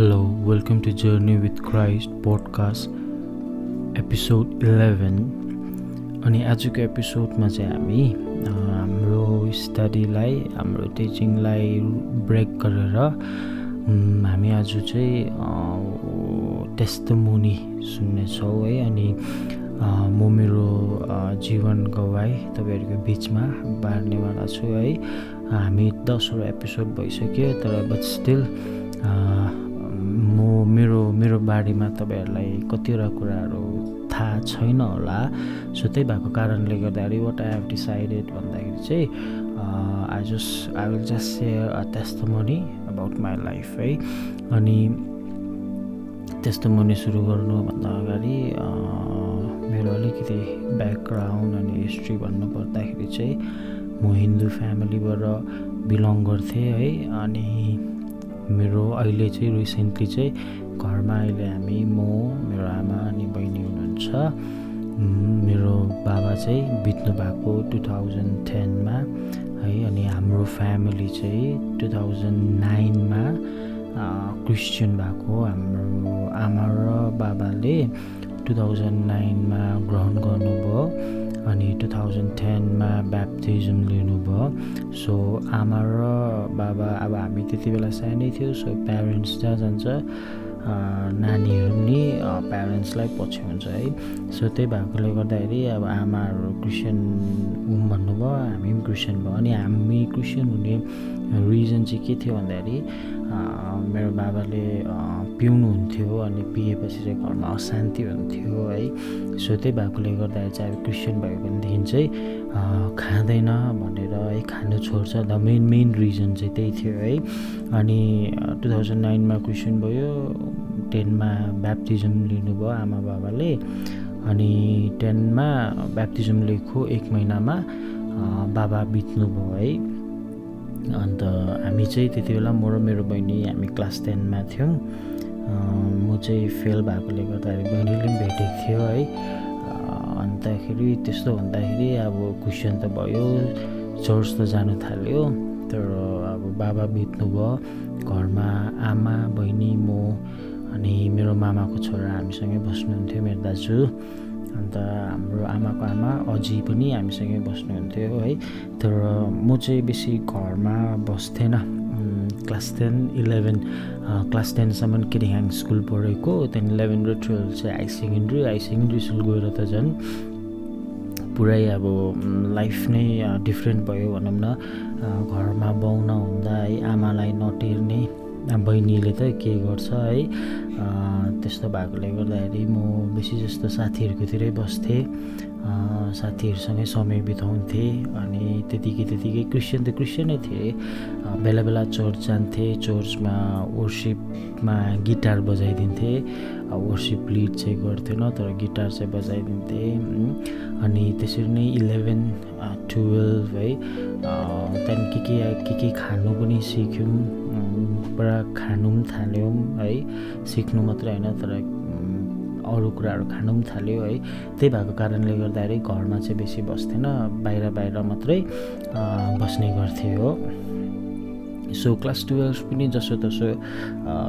Hello welcome to journey with Christ podcast episode eleven अनि आजको एपिसोडमा चाहिँ हामी हाम्रो स्टडीलाई हाम्रो टिचिङलाई ब्रेक गरेर हामी आज चाहिँ टेस्टमुनि सुन्नेछौँ है। अनि म मेरो जीवन गवाई तपाईँहरूको बिचमा बाँड्नेवाला छु है। हामी दसवटा एपिसोड भइसक्यो तर बट स्टिल म मेरो मेरो बारेमा तपाईँहरूलाई कतिवटा कुराहरू थाहा छैन होला। सो त्यही भएको कारणले गर्दाखेरि वाट आई हेभ डिसाइडेड भन्दाखेरि चाहिँ I just I will just share a testimony about my life है। अनि त्यस्तो मनी सुरु गर्नुभन्दा अगाडि मेरो अलिकति ब्याकग्राउन्ड अनि हिस्ट्री भन्नुपर्दाखेरि चाहिँ म हिन्दू फ्यामिलीबाट बिलङ गर्थेँ है। अनि मेरो अहिले चाहिँ रिसेन्टली चाहिँ घरमा अहिले हामी म मेरो आमा अनि बहिनी हुनुहुन्छ। मेरो बाबा चाहिँ बित्नु भएको टु थाउजन्ड टेनमा है अनि हाम्रो फ्यामिली चाहिँ टु थाउजन्ड नाइनमा क्रिस्चियन भएको। हाम्रो आमा र बाबाले टु थाउजन्ड नाइनमा ग्रहण गर्नुभयो। अनि टु थाउजन्ड टेनमा ब्याप्टिजम लिनुभयो। सो आमा र बाबा अब हामी त्यति बेला सानै थियो सो प्यारेन्ट्स जहाँ जान्छ नानीहरू पनि प्यारेन्ट्सलाई पछि हुन्छ है। सो त्यही भएकोले गर्दाखेरि अब आमाहरू क्रिस्चियन भन्नुभयो हामी पनि क्रिस्चियन भयो अनि हामी क्रिस्चियन हुने रिजन चाहिँ के थियो भन्दाखेरि मेरो बाबाले पिउनुहुन्थ्यो अनि पिएपछि चाहिँ घरमा अशान्ति हुन्थ्यो है। सो त्यही भएकोले गर्दाखेरि चाहिँ अब क्रिस्चियन भएको भनेदेखि चाहिँ खाँदैन भनेर है खानु छोड्छ। द मेन मेन रिजन चाहिँ त्यही थियो है। अनि टु थाउजन्ड नाइनमा क्रिस्चियन भयो टेनमा ब्याप्टिजम लिनुभयो आमा बाबाले। अनि टेनमा ब्याप्टिजम लिएको एक महिनामा बाबा बित्नुभयो है। अन्त हामी चाहिँ त्यति बेला म र मेरो बहिनी हामी क्लास टेनमा थियौँ। म चाहिँ फेल भएकोले गर्दाखेरि बहिनीले पनि भेटेको थियो है। अन्तखेरि त्यस्तो भन्दाखेरि अब क्रिस्चियन त भयो चर्च त जानु थाल्यो। तर अब बाबा बित्नुभयो घरमा आमा बहिनी म अनि मेरो मामाको छोरा हामीसँगै बस्नुहुन्थ्यो मेरो दाजु। अन्त हाम्रो आमाको आमा अझै पनि हामीसँगै बस्नुहुन्थ्यो है। तर म चाहिँ बेसी घरमा बस्थेन। क्लास टेन इलेभेन क्लास टेनसम्म किरिहाङ स्कुल पढेको। त्यहाँदेखि इलेभेन र टुवेल्भ चाहिँ high secondary. High secondary school गएर त झन् पुरै अब लाइफ नै डिफ्रेन्ट भयो भनौँ न। घरमा बाउ नहुँदा है आमालाई नटेर्ने। बहिनीले त के गर्छ है? त्यस्तो भएकोले गर्दाखेरि म बेसी जस्तो साथीहरूकोतिरै बस्थेँ। साथीहरूसँगै समय बिताउँथेँ अनि त्यतिकै त्यतिकै क्रिस्चियन त क्रिस्चियनै थिएँ। बेला बेला चर्च जान्थेँ चर्चमा वर्सिपमा गिटार बजाइदिन्थेँ। वर्सिप लिड चाहिँ गर्थेन तर गिटार चाहिँ बजाइदिन्थेँ। अनि त्यसरी नै इलेभेन टुवेल्भ है। त्यहाँदेखि के के के के खानु पनि सिक्यौँ। पुरा खानु पनि थाल्यौँ है। सिक्नु मात्रै होइन तर अरू कुराहरू खानु पनि थाल्यो है। त्यही भएको कारणले गर्दाखेरि घरमा चाहिँ बेसी बस्थेन। बाहिर बाहिर मात्रै बस्ने गर्थेँ हो। सो क्लास टुवेल्भ पनि जसो तसो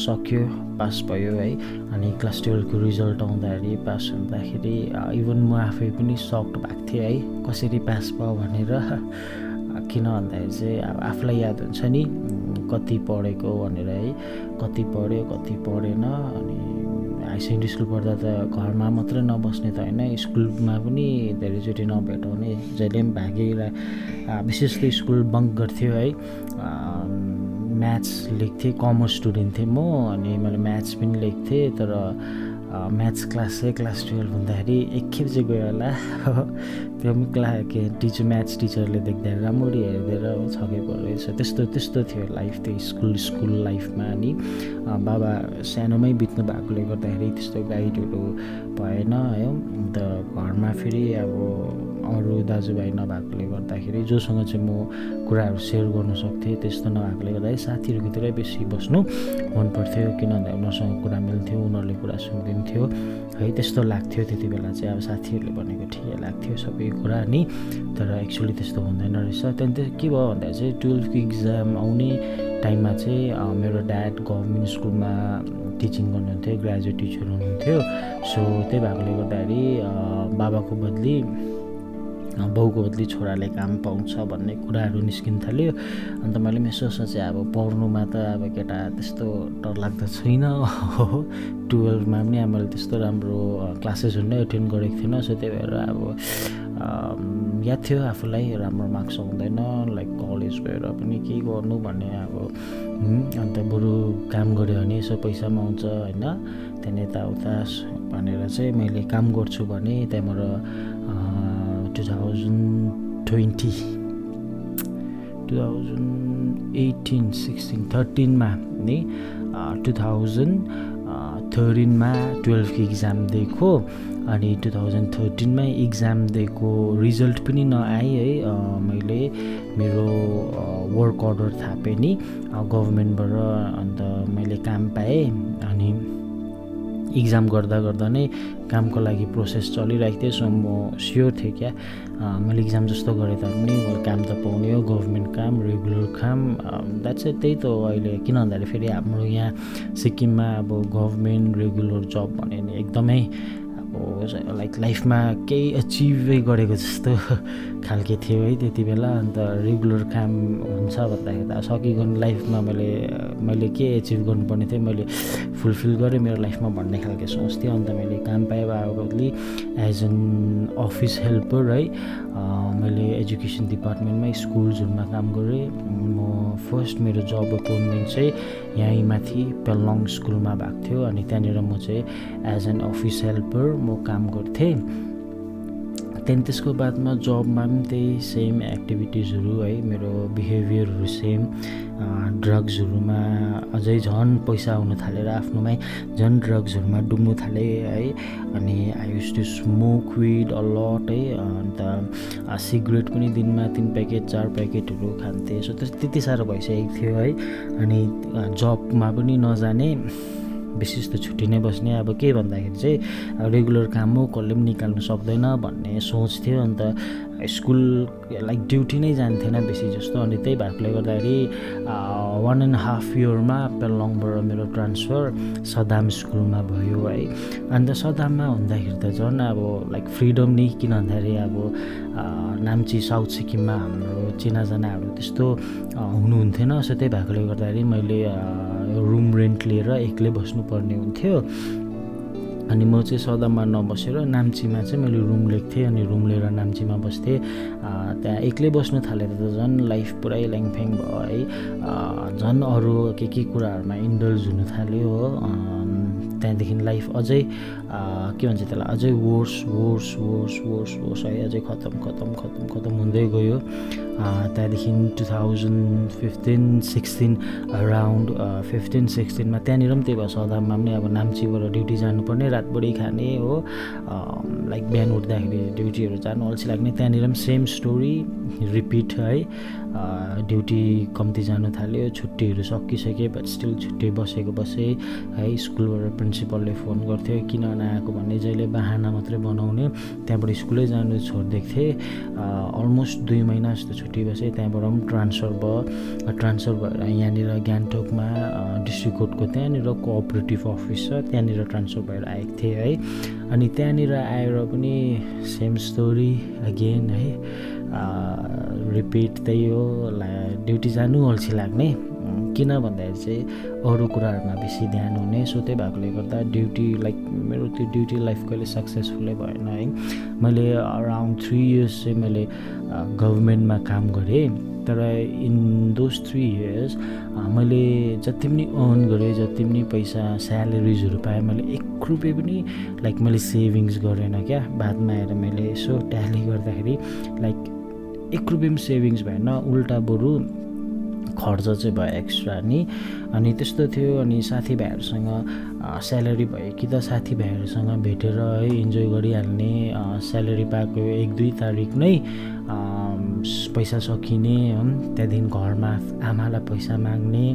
सक्यो पास भयो है। अनि क्लास टुवेल्भको रिजल्ट आउँदाखेरि पास हुँदाखेरि इभन म आफै पनि सक्ड भएको थिएँ है। कसरी पास भयो भनेर किन भन्दाखेरि चाहिँ अब आफूलाई याद हुन्छ नि। कति पढेको भनेर है? कति पढ्यो कति पढेन अनि हाई सेकेन्ड्री स्कुल पढ्दा त घरमा मात्रै नबस्ने त होइन स्कुलमा पनि धेरैचोटि नभेटाउने जहिले पनि भागेर विशेष त स्कुल बङ्क गर्थ्यो है? म्याथ्स लेख्थेँ कमर्स स्टुडेन्ट थिएँ म अनि मैले म्याथ्स पनि लेख्थेँ तर म्याथ्स क्लास चाहिँ क्लास टुवेल्भ हुँदाखेरि एकखेप चाहिँ गयो होला। त्यो पनि क्ला के टिचर म्याथ्स टिचरले देख्दा राम्ररी हेरिदिएर छकै परेछ त्यस्तो त्यस्तो थियो लाइफ त्यो स्कुल स्कुल लाइफमा अनि बाबा सानोमै बित्नु भएकोले गर्दाखेरि त्यस्तो गाइडहरू भएन है। अन्त घरमा फेरि अब अरू दाजुभाइ नभएकोले गर्दाखेरि जोसँग चाहिँ म कुराहरू सेयर गर्नु सक्थेँ त्यस्तो नभएकोले गर्दाखेरि साथीहरूकोतिरै बेसी बस्नु मन पर्थ्यो। किन भन्दा उनीहरूसँग कुरा मिल्थ्यो उनीहरूले कुरा सुनिदिन्थ्यो है त्यस्तो लाग्थ्यो। त्यति बेला चाहिँ अब साथीहरूले भनेको ठिकै लाग्थ्यो सबै कुरा नि तर एक्चुली त्यस्तो हुँदैन रहेछ। त्यहाँदेखि के भयो भन्दा चाहिँ टुवेल्भको इक्जाम आउने टाइममा चाहिँ मेरो ड्याड गभर्मेन्ट स्कुलमा टिचिङ गर्नुहुन्थ्यो ग्रेजुएट टिचर हुनुहुन्थ्यो। सो त्यही भएकोले गर्दाखेरि बाबाको बदली बाउको बदली छोराले काम पाउँछ भन्ने कुराहरू निस्किन थाल्यो। अन्त मैले पनि यसो सोचेँ अब पढ्नुमा त अब केटा त्यस्तो डरलाग्दो छैन। हो टुवेल्भमा पनि अब मैले त्यस्तो राम्रो क्लासेसहरू नै एटेन्ड गरेको थिइनँ। सो त्यही भएर अब याद थियो आफूलाई राम्रो मार्क्स आउँदैन लाइक कलेज गएर पनि केही गर्नु भन्ने अब अन्त बरु काम गऱ्यो भने यसो पैसा पनि आउँछ होइन? त्यहाँदेखि यताउता भनेर चाहिँ मैले काम गर्छु भने त्यहाँबाट twenty two thousand eighteen sixteen थर्टिनमा नि टु थाउजन्ड थर्टिनमा टुवेल्भको इक्जाम दिएको अनि टु थाउजन्ड थर्टिनमै इक्जाम दिएको रिजल्ट पनि नआए है मैले मेरो वर्क अर्डर थापेँ नि गभर्मेन्टबाट अन्त मैले काम पाएँ अनि इक्जाम गर्दा गर्दा नै कामको लागि प्रोसेस चलिरहेको थियो सो म स्योर थिएँ क्या। मैले इक्जाम जस्तो गरेँ तापनि काम त पाउने हो गभर्मेन्ट काम रेगुलर काम द्याट्स चाहिँ त्यही त हो अहिले। किन भन्दाखेरि फेरि हाम्रो यहाँ सिक्किममा अब गभर्मेन्ट रेगुलर जब भन्यो भने एकदमै लाइक लाइफमा केही एचिभै गरेको जस्तो खालके थियो है त्यति बेला। अन्त रेगुलर काम हुन्छ भन्दाखेरि त सकिगयो लाइफमा मैले मैले के एचिभ गर्नुपर्ने थियो मैले फुलफिल गरेँ मेरो लाइफमा भन्ने खालको सोच थियो अन्त मैले काम पाएँ बदली एज एन अफिस हेल्पर है मैले एजुकेसन डिपार्टमेन्टमा स्कुल्सहरूमा काम गरेँ। म फर्स्ट मेरो जब एपोइन्टमेन्ट चाहिँ यहीँ माथि पेलङ स्कुलमा भएको थियो अनि त्यहाँनिर म चाहिँ एज एन अफिस हेल्पर म काम गर्थेँ। त्यहाँदेखि त्यसको बादमा जबमा पनि त्यही सेम एक्टिभिटिजहरू है मेरो बिहेभियरहरू सेम ड्रग्सहरूमा अझै झन् पैसा आउनु थालेर आफ्नोमै झन् ड्रग्सहरूमा डुब्नु थालेँ है। अनि I use to smoke weed a lot है। अन्त सिगरेट पनि दिनमा तिन प्याकेट चार प्याकेटहरू खान्थेँ। सो त्यति साह्रो भइसकेको थियो है। अनि जबमा पनि नजाने। बेसी जस्तो छुट्टी नै बस्ने अब के भन्दाखेरि चाहिँ रेगुलर काम हो कसले पनि निकाल्नु सक्दैन भन्ने सोच थियो। अन्त स्कुल लाइक ड्युटी नै जान्थेन बेसी जस्तो। अनि त्यही भएकोले गर्दाखेरि वान एन्ड हाफ इयरमा पेलङबाट मेरो ट्रान्सफर सदाम स्कुलमा भयो है। अन्त सदाममा हुँदाखेरि त झन् अब लाइक फ्रिडम नै किन भन्दाखेरि अब नाम्ची साउथ सिक्किममा हाम्रो चिनाजानाहरू त्यस्तो हुनुहुन्थेन। सो त्यही भएकोले गर्दाखेरि मैले रुम रेन्ट लिएर एक्लै बस्नुपर्ने हुन्थ्यो। अनि म चाहिँ सदामा नबसेर नाम्चीमा चाहिँ मैले रुम लिएको थिएँ अनि रुम लिएर नाम्चीमा बस्थेँ। त्यहाँ एक्लै बस्नु थालेर त झन् लाइफ पुरै ल्याङफ्याङ भयो है। झन् अरू के के कुराहरूमा इन्डल्ज हुनु थाल्यो हो। त्यहाँदेखि लाइफ अझै के भन्छ त्यसलाई अझै worse worse worse worse worse है अझै खतम खतम खतम खतम हुँदै गयो। त्यहाँदेखि two thousand fifteen sixteen around fifteen सिक्सटिनमा त्यहाँनिर पनि त्यही भयो सदाममा पनि अब नाम्चीबाट ड्युटी जानुपर्ने रातभरि खाने हो। लाइक बिहान उठ्दाखेरि ड्युटीहरू जानु अल्छी लाग्ने। त्यहाँनिर पनि सेम स्टोरी रिपिट है। ड्युटी कम्ती जानु थाल्यो छुट्टीहरू सकिसके बट स्टिल छुट्टी बसेको बसेँ है स्कुलबाट प्रिन्सिपलले फोन गर्थ्यो किन नआएको? भन्ने जहिले बाहना मात्रै बनाउने त्यहाँबाट स्कुलै जानु छोडिदिएको थिएँ। अलमोस्ट दुई महिना जस्तो छुट्टी बसेँ त्यहाँबाट पनि ट्रान्सफर भयो ट्रान्सफर भएर यहाँनिर गान्तोकमा डिस्ट्रिक्ट कोर्टको त्यहाँनिर कोअपरेटिभ अफिस छ त्यहाँनिर ट्रान्सफर भएर आएको थिएँ है। अनि त्यहाँनिर आएर पनि सेम स्टोरी अगेन है। रिपिट त्यही हो ड्युटी जानु अल्छी लाग्ने। किन भन्दाखेरि चाहिँ अरू कुराहरूमा बेसी ध्यान हुने सो त्यही भएकोले गर्दा ड्युटी लाइक मेरो त्यो ड्युटी लाइफ कहिले सक्सेसफुलै भएन है। मैले अराउन्ड थ्री इयर्स चाहिँ मैले गभर्मेन्टमा काम गरेँ तर इन दोज थ्री इयर्स मैले जति पनि अर्न गरेँ जति पनि पैसा स्यालेरिजहरू पाएँ मैले एक रुपियाँ पनि लाइक मैले सेभिङ्स गरेन क्या बादमा आएर मैले यसो ट्याली गर्दाखेरि लाइक एक रुपियाँ पनि सेभिङ्स भएन उल्टा बरु खर्च चाहिँ भयो एक्स्ट्रा नि। अनि त्यस्तो थियो अनि साथीभाइहरूसँग स्यालेरी भयो कि त साथीभाइहरूसँग भेटेर है इन्जोय गरिहाल्ने स्यालेरी पाएको एक दुई तारिक नै पैसा सकिने त्यहाँदेखि घरमा आमालाई पैसा माग्ने।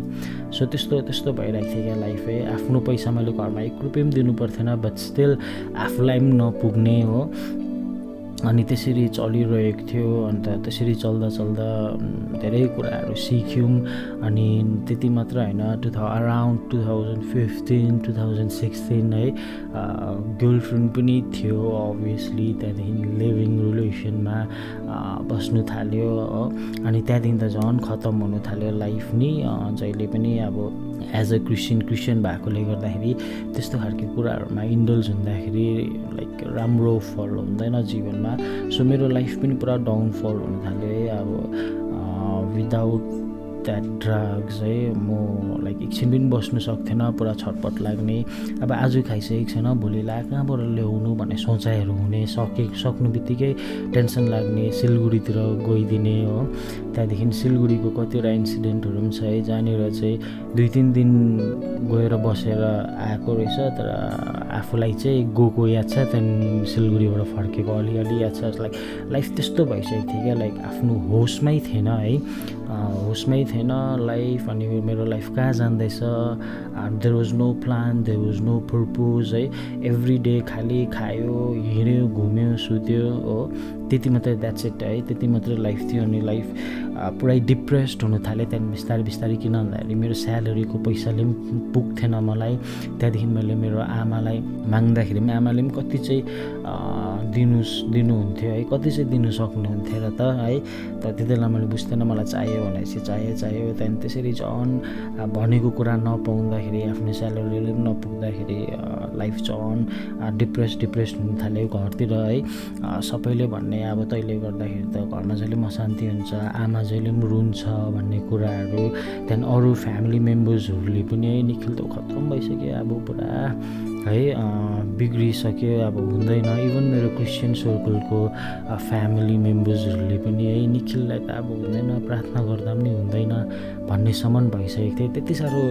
सो त्यस्तो त्यस्तो भइरहेको थियो क्या लाइफै। आफ्नो पैसा मैले घरमा एक रुपियाँ पनि दिनु पर्थेन बट स्टिल आफूलाई पनि नपुग्ने हो। अनि त्यसरी चलिरहेको थियो अन्त त्यसरी चल्दा चल्दा धेरै कुराहरू सिक्यौँ। अनि त्यति मात्र होइन two thou around two thousand fifteen two thousand sixteen है गर्लफ्रेन्ड पनि थियो अभियसली त्यहाँदेखि लिभिङ रिलेसनमा बस्नु थाल्यो हो। अनि त्यहाँदेखि त झन् खतम हुनु थाल्यो लाइफ नि जहिले पनि अब एज अ क्रिस्चियन क्रिस्चियन भएकोले गर्दाखेरि त्यस्तो खालको कुराहरूमा इन्डल्स हुँदाखेरि लाइक राम्रो फल हुँदैन जीवनमा। सो मेरो लाइफ पनि पुरा डाउनफल हुन थाल्यो है अब विदाउट द्याट ड्रग्स है म लाइक एकछिन पनि बस्नु सक्थेन पुरा छटपट लाग्ने। अब आज खाइसकेको छैन भोलिलाई कहाँबाट ल्याउनु भन्ने सोचाइहरू हुने सके सक्नु बित्तिकै टेन्सन लाग्ने सिलगढीतिर गइदिने हो। त्यहाँदेखि सिलगढीको कतिवटा इन्सिडेन्टहरू पनि छ है जहाँनिर चाहिँ दुई तिन दिन गएर बसेर आएको रहेछ तर आफूलाई चाहिँ गएको याद छ त्यहाँदेखि सिलगढीबाट फर्केको अलिअलि याद छ। लाइक लाइफ त्यस्तो भइसकेको थियो क्या लाइक आफ्नो होसमै थिएन है। होसमै थिएन लाइफ अनि मेरो लाइफ कहाँ जाँदैछ? There was no plan there was no purpose है। एभ्री डे खालि खायो हिँड्यो घुम्यो सुत्यो हो। त्यति मात्रै द्याट्स इट है त्यति मात्रै लाइफ थियो अनि लाइफ पुरै डिप्रेस्ड हुनु थालेँ त्यहाँदेखि बिस्तारै बिस्तारै किन भन्दाखेरि मेरो स्यालेरीको पैसाले पनि पुग्थेन मलाई। त्यहाँदेखि मैले मेरो आमालाई माग्दाखेरि पनि आमाले पनि कति चाहिँ दिनु दिनुहुन्थ्यो है कति चाहिँ दिनु सक्नुहुन्थ्यो र त है। त त्यति बेला मैले बुझ्थेन मलाई चाहियो भनेपछि चाहियो चाहियो। त्यहाँदेखि त्यसरी झन् भनेको कुरा नपाउँदाखेरि आफ्नो स्यालेरीले पनि नपुग्दाखेरि लाइफ झन् डिप्रेस डिप्रेस हुनु थाल्यो घरतिर है। सबैले भन्ने अब तैँले गर्दाखेरि त घरमा जहिले पनि अशान्ति हुन्छ आमा जहिले पनि रुन्छ भन्ने कुराहरू त्यहाँदेखि अरू फ्यामिली मेम्बर्सहरूले पनि है निखिल त खतम भइसक्यो अब पुरा। है बिग्रिसक्यो अब हुँदैन। इभन मेरो क्रिस्चियन सर्कलको फ्यामिली मेम्बर्सहरूले पनि है निखिललाई त अब हुँदैन प्रार्थना गर्दा पनि हुँदैन भन्नेसम्म भइसकेको थियो। त्यति साह्रो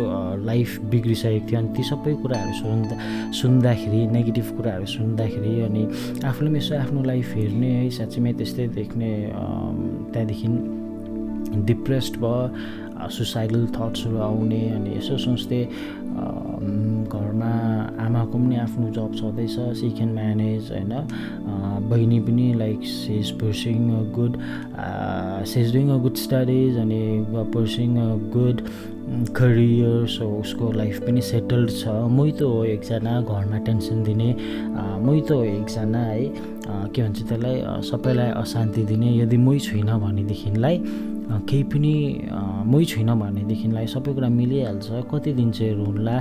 लाइफ बिग्रिसकेको थियो। अनि ती सबै कुराहरू सुन्दा सुन्दाखेरि नेगेटिभ कुराहरू सुन्दाखेरि अनि आफूले पनि यसो आफ्नो लाइफ हेर्ने है साँच्चीमै त्यस्तै देख्ने त्यहाँदेखि डिप्रेस्ड भयो। सुसाइडल थट्सहरू आउने अनि यसो सोच्थेँ। घरमा आमाको पनि आफ्नो जब छँदैछ सी क्यान म्यानेज होइन। बहिनी पनि like she's pursuing a good she's doing a good studies अनि pursuing a good career so उसको लाइफ पनि सेटल्ड छ। मै त हो एकजना घरमा टेन्सन दिने मै त हो एकजना है। के भन्छ त्यसलाई सबैलाई अशान्ति दिने। यदि मै छुइनँ भनेदेखिलाई केही पनि मै छुइनँ भनेदेखिलाई सबै कुरा मिलिहाल्छ। कति दिन चाहिँ रुन्ला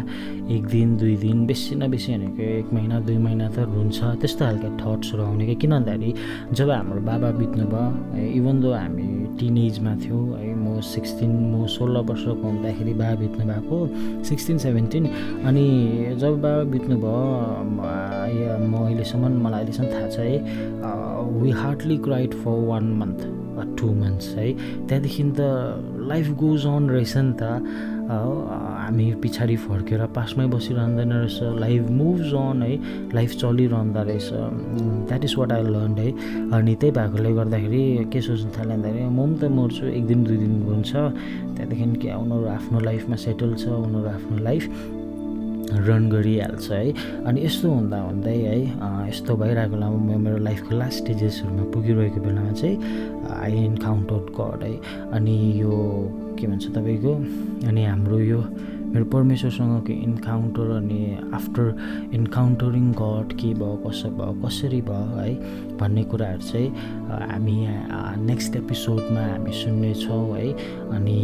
एक दिन दुई दिन बेसी न बेसी भनेको एक महिना दुई महिना त रुन्छ। त्यस्तो खालको थट्सहरू आउने क्या किन भन्दाखेरि जब हाम्रो बाबा बित्नु भयो इभन दो हामी टिन एजमा थियौँ है सिक्सटिन म सोह्र वर्षको हुँदाखेरि बाबा बित्नु भएको सिक्सटिन सेभेन्टिन। अनि जब बाबा बित्नु भयो म अहिलेसम्म मलाई अहिलेसम्म थाहा छ है we hardly cried for one month two months है। त्यहाँदेखि त लाइफ गोज अन रहेछ नि त हामी पछाडि फर्केर पासमै बसिरहँदैन रहेछ। लाइफ मुभ्स अन है। लाइफ चलिरहँदो रहेछ। That is what I learn है। अनि त्यही भएकोले गर्दाखेरि के सोच्नु थाल्यो भन्दाखेरि म पनि त मर्छु। एक दिन दुई दिन हुन्छ। त्यहाँदेखि के उनीहरू आफ्नो लाइफमा सेटल छ उनीहरू आफ्नो लाइफ रन गरिहाल्छ है। अनि यस्तो हुँदा हुँदै है यस्तो भइरहेको बेलामा म मेरो लाइफको लास्ट स्टेजेसहरूमा पुगिरहेको बेलामा चाहिँ आई इन्काउन्टर गड है। अनि यो के भन्छ तपाईँको अनि हाम्रो यो मेरो परमेश्वरसँगको इन्काउन्टर अनि आफ्टर इन्काउन्टरिङ गड के भयो कसो भयो कसरी भयो है भन्ने कुराहरू चाहिँ हामी नेक्स्ट एपिसोडमा हामी सुन्नेछौँ है अनि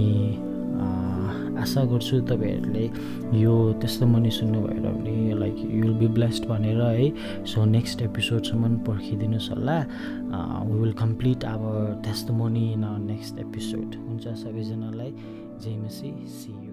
आशा गर्छु तपाईँहरूले यो त्यस्तो मनी सुन्नु भएर पनि like you will be blessed भनेर है सो नेक्स्ट एपिसोडसम्म पर्खिदिनुहोस् होला। वी विल कम्प्लिट आवर त्यस्तो मनी इन नेक्स्ट एपिसोड हुन्छ सबैजनालाई जय मसी सी यु